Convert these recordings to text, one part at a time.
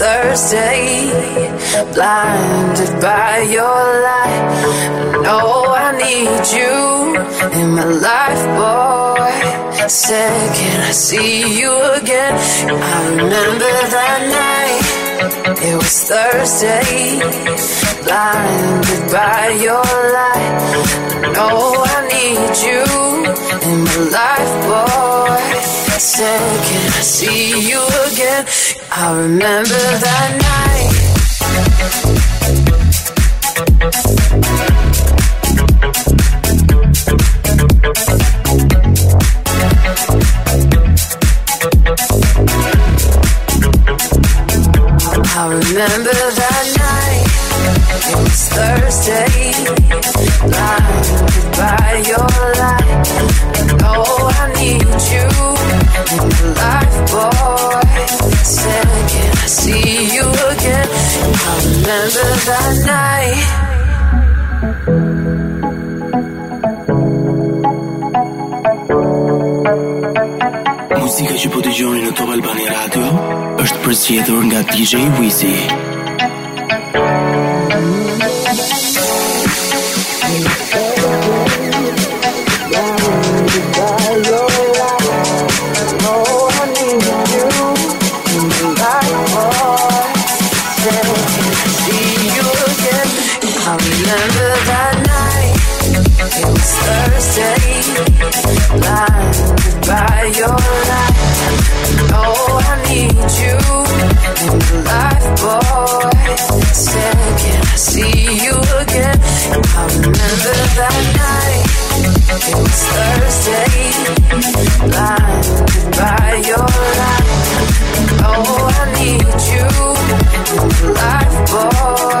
Thursday, blinded by your light. No, I need you in my life, boy. Said, can I see you again? I remember that night. It was Thursday, blinded by your light. No, I need you in my life, boy. Said, can I see you again? I remember that night. I remember that night. It was Thursday. Blinded përzgjedhur nga DJ Wizzy. It was Thursday, blinded by your light. Oh, I need you life, boy.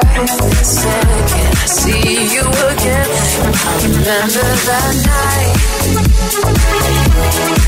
Can I see you again? I remember that night. Remember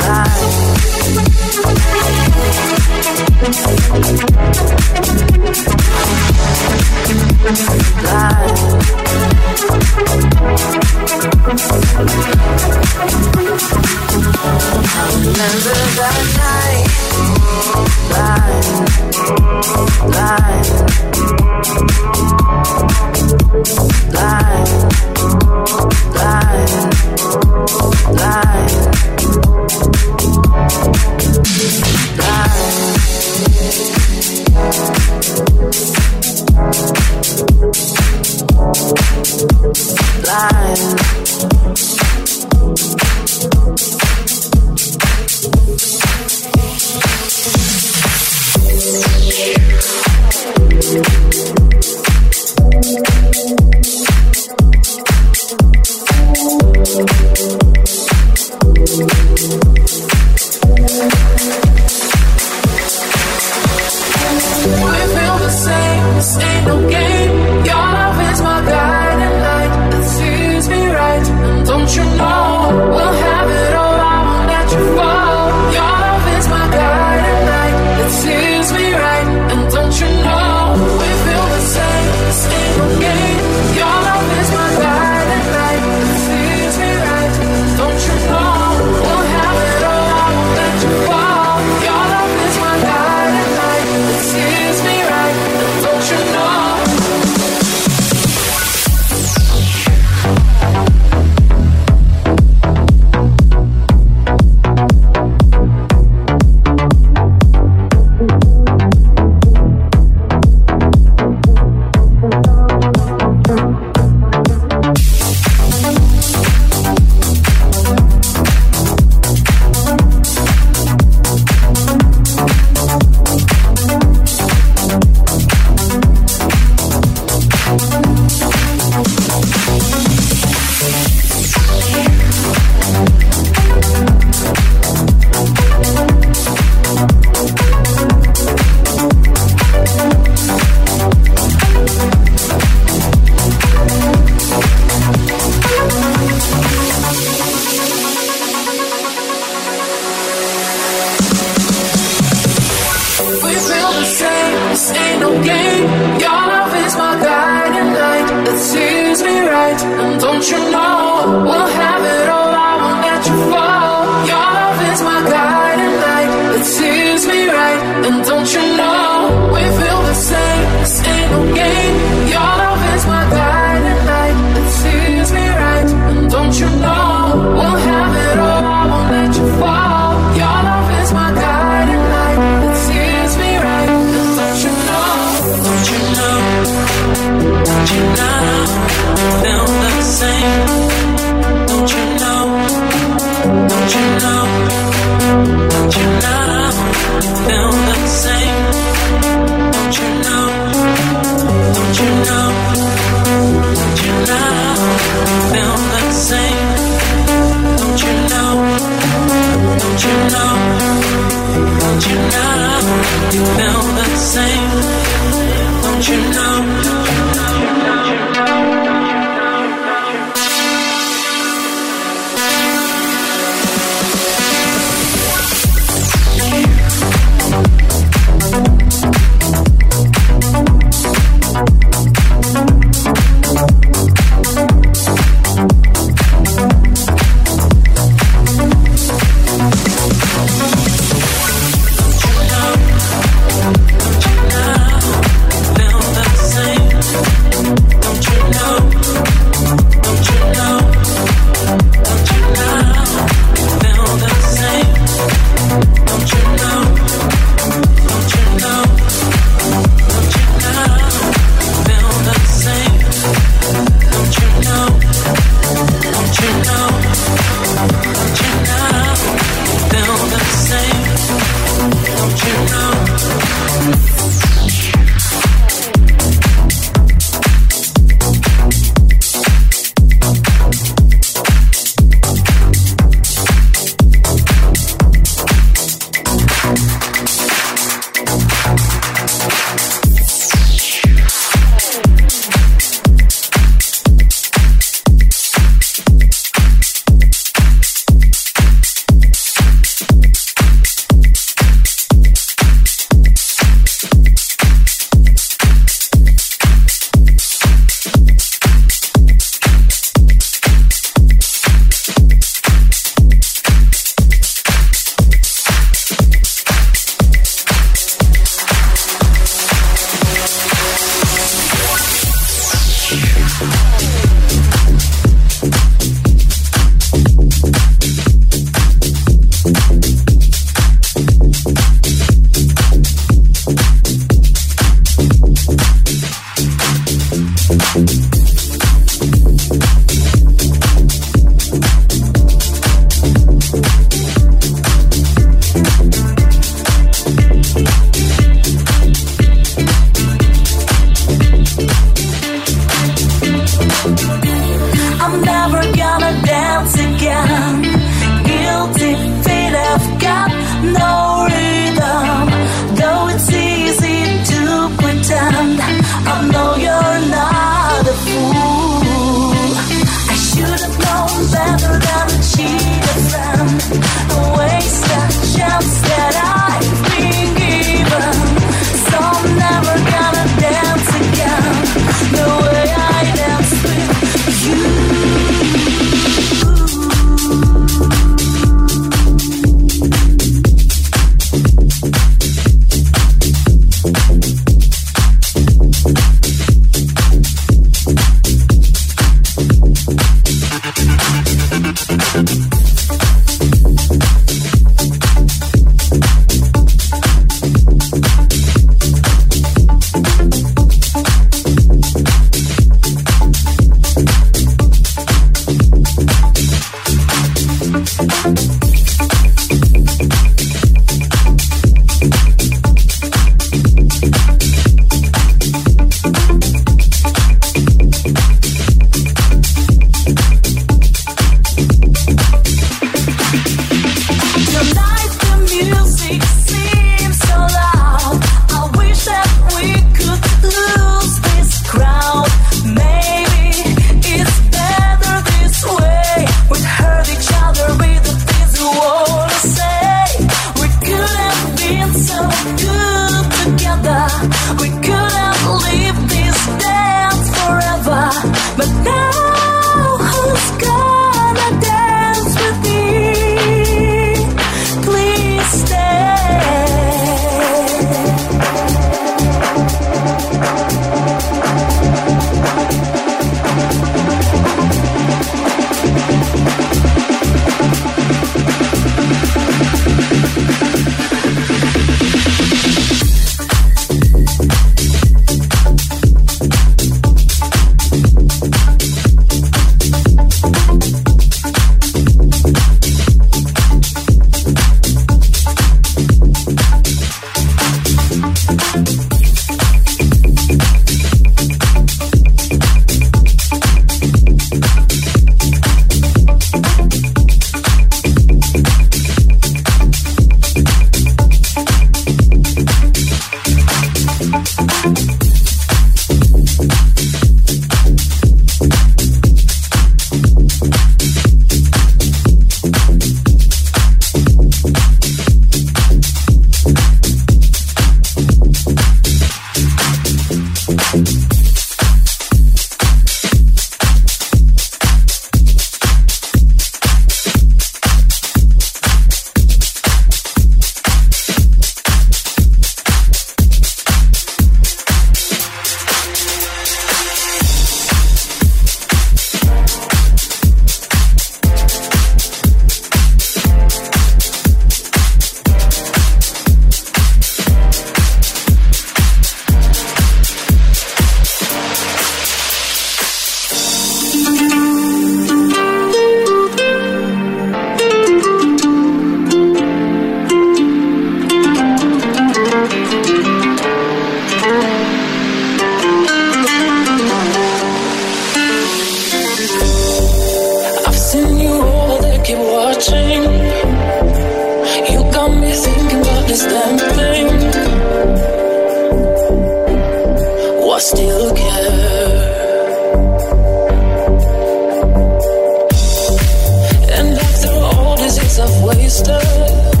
wasted.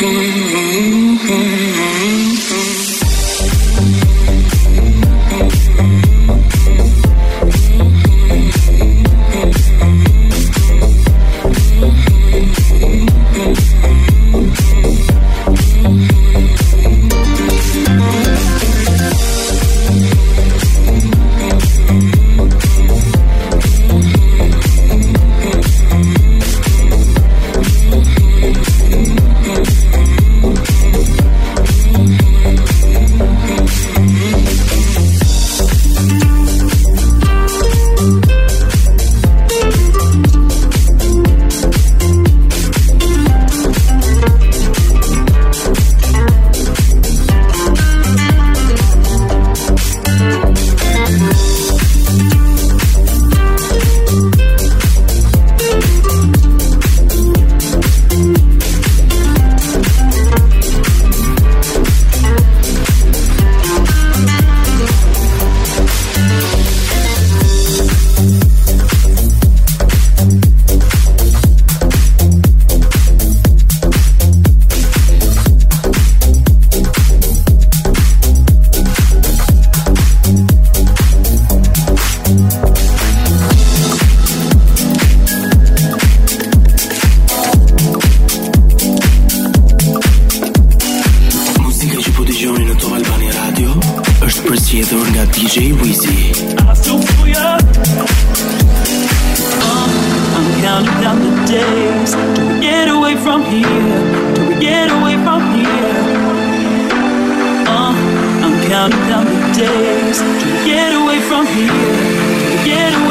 Mm-hmm. DJ Wheezy. Still feel ya. Uh, I'm counting down the days we get away from here. We get away from here. Uh, I'm counting down the days we get away from here. We get away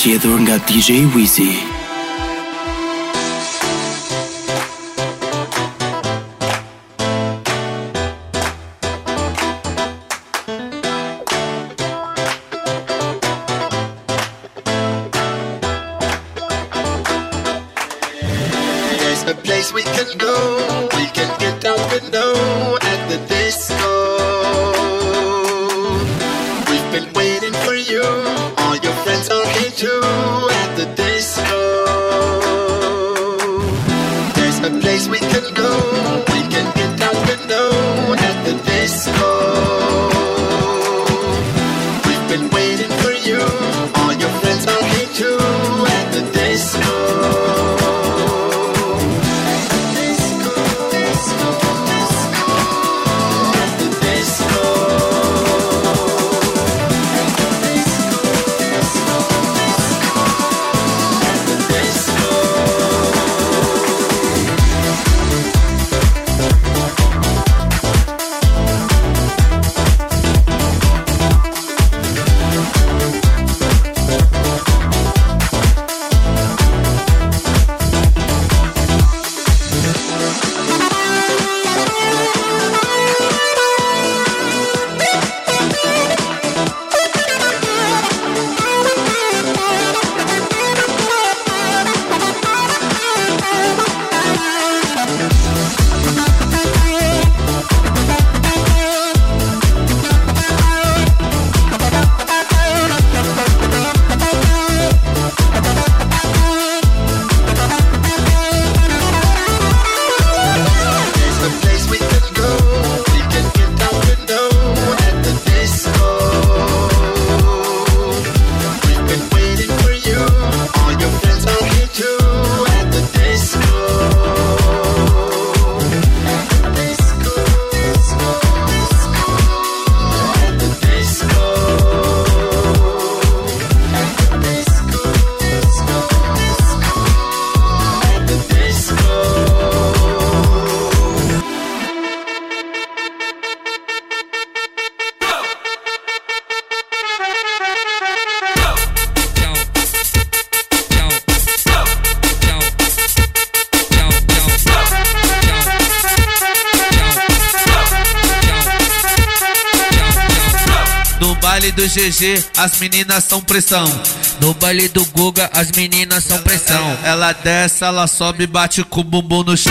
zgjedhur nga DJ Wizi. GG, as meninas são pressão. No baile do Guga, as meninas são pressão. Ela desce, ela sobe, bate com o bumbum no chão.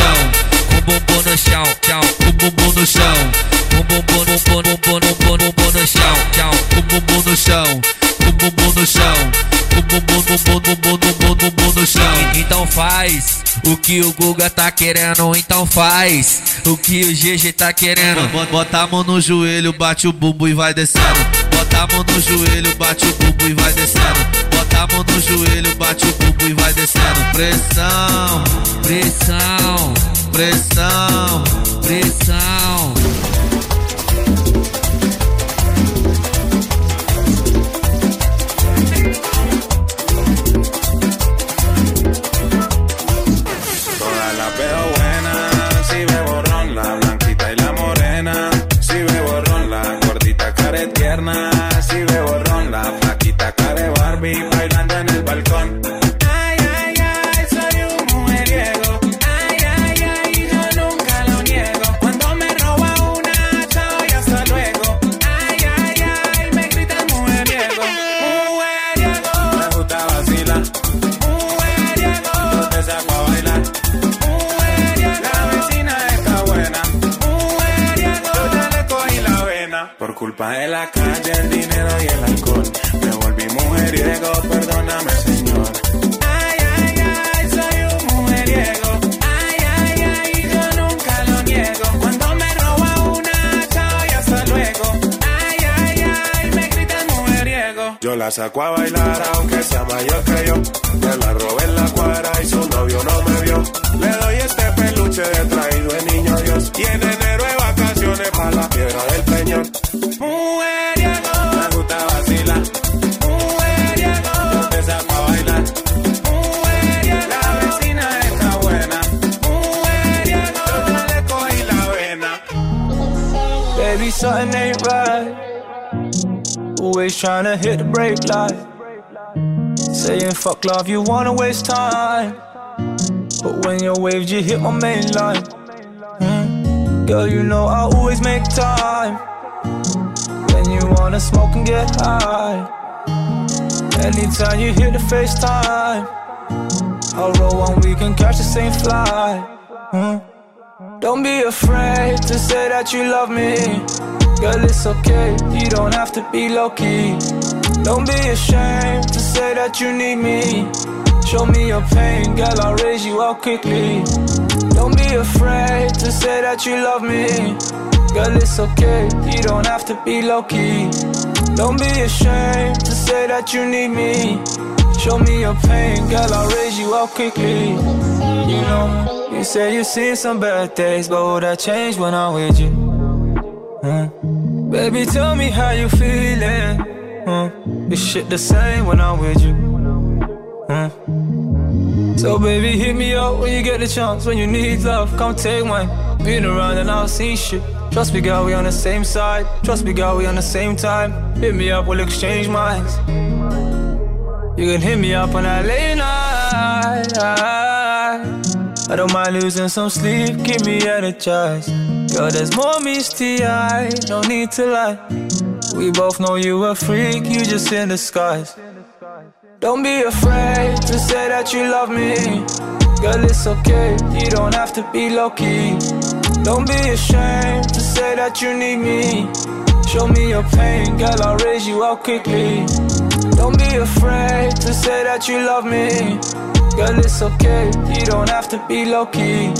Com o bumbum no chão, tchau, com o bumbum no chão. Com o bumbum, bumbum, bumbum, bumbum, bumbum no chão, com o bumbum no chão. Com o bumbum no chão. Com o bumbum, bumbum, bumbum, bumbum, bumbum no chão. Então faz o que o Guga tá querendo, então faz o que o GG tá querendo. Bota a mão no joelho, bate o bumbum e vai descendo. Bota a mão no joelho, bate o bumbum e vai descendo. Bota a mão no joelho, bate o bumbum e vai descendo. Pressão, pressão, pressão, pressão. Barbie bailando en el balcón. Ay, ay, ay, soy un mujeriego. Ay, ay, ay, yo nunca lo niego. Cuando me roba una, chao y hasta luego. Ay, ay, ay, me gritan mujeriego. Mujeriego. Me gusta vacilar. Mujeriego. Yo te saco a bailar. Mujeriego. La vecina está buena. Mujeriego. Yo ya le cogí la vena. Por culpa de la calle, el dinero y el alcohol. Mujeriego, perdóname, señor. Ay, ay, ay, soy un mujeriego. Ay, ay, ay, yo nunca lo niego. Cuando me roba una, chao y hasta luego. Ay, ay, ay, me gritan mujeriego. Yo la saco a bailar, aunque sea mayor que yo. Me la robé en la cuadra y su novio no me vio. Le doy este peluche de traído de niño Dios. Y en enero de vacaciones para la piedra del peñón. Mujeriego. Something ain't right. Always trying to hit the brake light. Saying fuck love, you wanna waste time. But when your waves, you hit my main line. Mm. Girl, you know I always make time. When you wanna smoke and get high. Anytime you hit the FaceTime. I'll roll one, we can catch the same flight. Mm. Don't be afraid to say that you love me. Girl, it's okay, you don't have to be low key. Don't be ashamed to say that you need me. Show me your pain, girl, I'll raise you up quickly. Don't be afraid to say that you love me. Girl, it's okay, you don't have to be low key. Don't be ashamed to say that you need me. Show me your pain, girl, I'll raise you up quickly. You know. You say you've seen some bad days, but will that change when I'm with you? Huh? Baby, tell me how you feeling. Huh? Is shit the same when I'm with you? So baby, hit me up when you get the chance. When you need love, come take mine. Been around and I've seen shit. Trust me, girl, we on the same side. Trust me, girl, we on the same time. Hit me up, we'll exchange minds. You can hit me up on that late night. I don't mind losing some sleep, keep me energized. Girl, there's more misty eye, no need to lie. We both know you a freak, you just in disguise. Don't be afraid to say that you love me. Girl, it's okay, you don't have to be low key. Don't be ashamed to say that you need me. Show me your pain, girl, I'll raise you up quickly. Don't be afraid to say that you love me. Girl, it's okay, you don't have to be low key.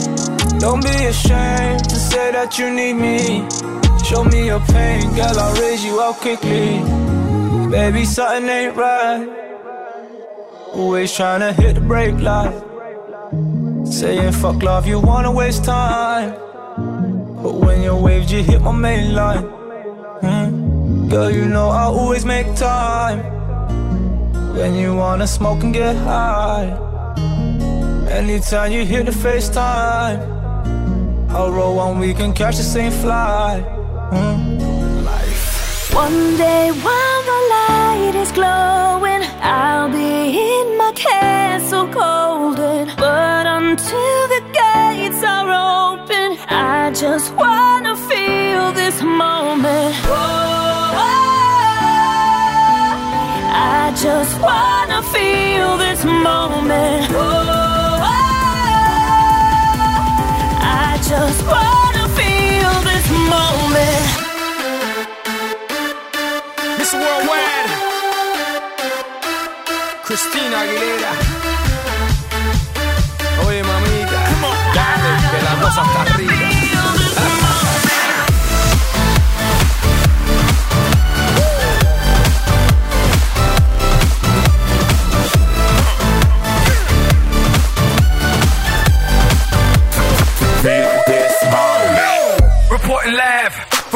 Don't be ashamed to say that you need me. Show me your pain, girl, I'll raise you up quickly. Baby, something ain't right. Always trying to hit the brake light. Saying fuck love, you wanna waste time. But when your waves, you hit my main line. Hmm? Girl, you know I always make time. When you wanna smoke and get high. Anytime you hit the FaceTime, I'll roll one, we can catch the same flight. Mm. Life. One day while the light is glowing, I'll be in my castle golden. But until the gates are open, I just wanna feel this moment. Oh, I just wanna feel this moment. Aguilera. Oye, mamita, dale, que la cosa está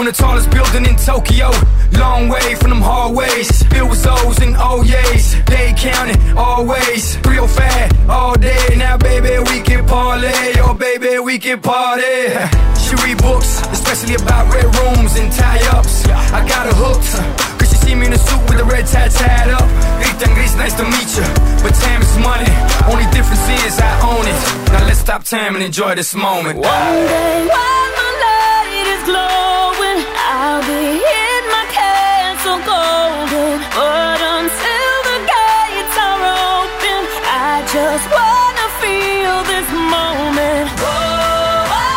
from the tallest building in Tokyo. Long way from them hallways. Filled with O's and oh O's. They counting always. Real fat all day. Now, baby, we can parlay. Oh, baby, we can party. She read books, especially about red rooms and tie ups. I got her hooked. Cause she see me in a suit with a red tie tied up. Ethan nice to meet you. But time is money. Only difference is I own it. Now let's stop time and enjoy this moment. One day while my light is glowing, My castle golden. But until the gates are open, I just wanna feel this moment. Oh, oh,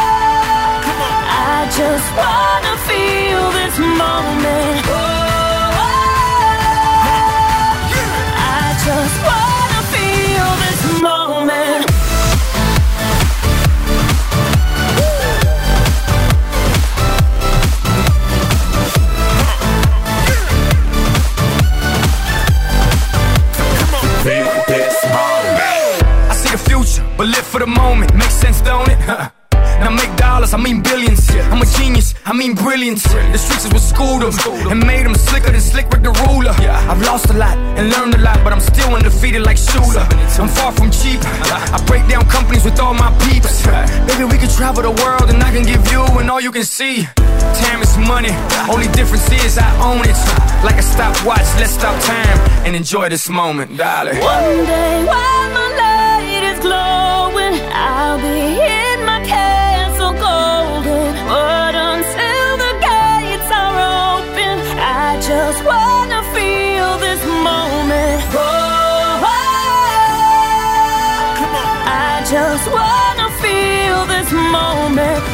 oh. I just wanna can see, time is money. Only difference is I own it. Like a stopwatch, let's stop time and enjoy this moment, darling. One day, while my light is glowing, I'll be in my castle golden. But until the gates are open, I just wanna feel this moment. Oh, oh. oh. I just wanna feel this moment.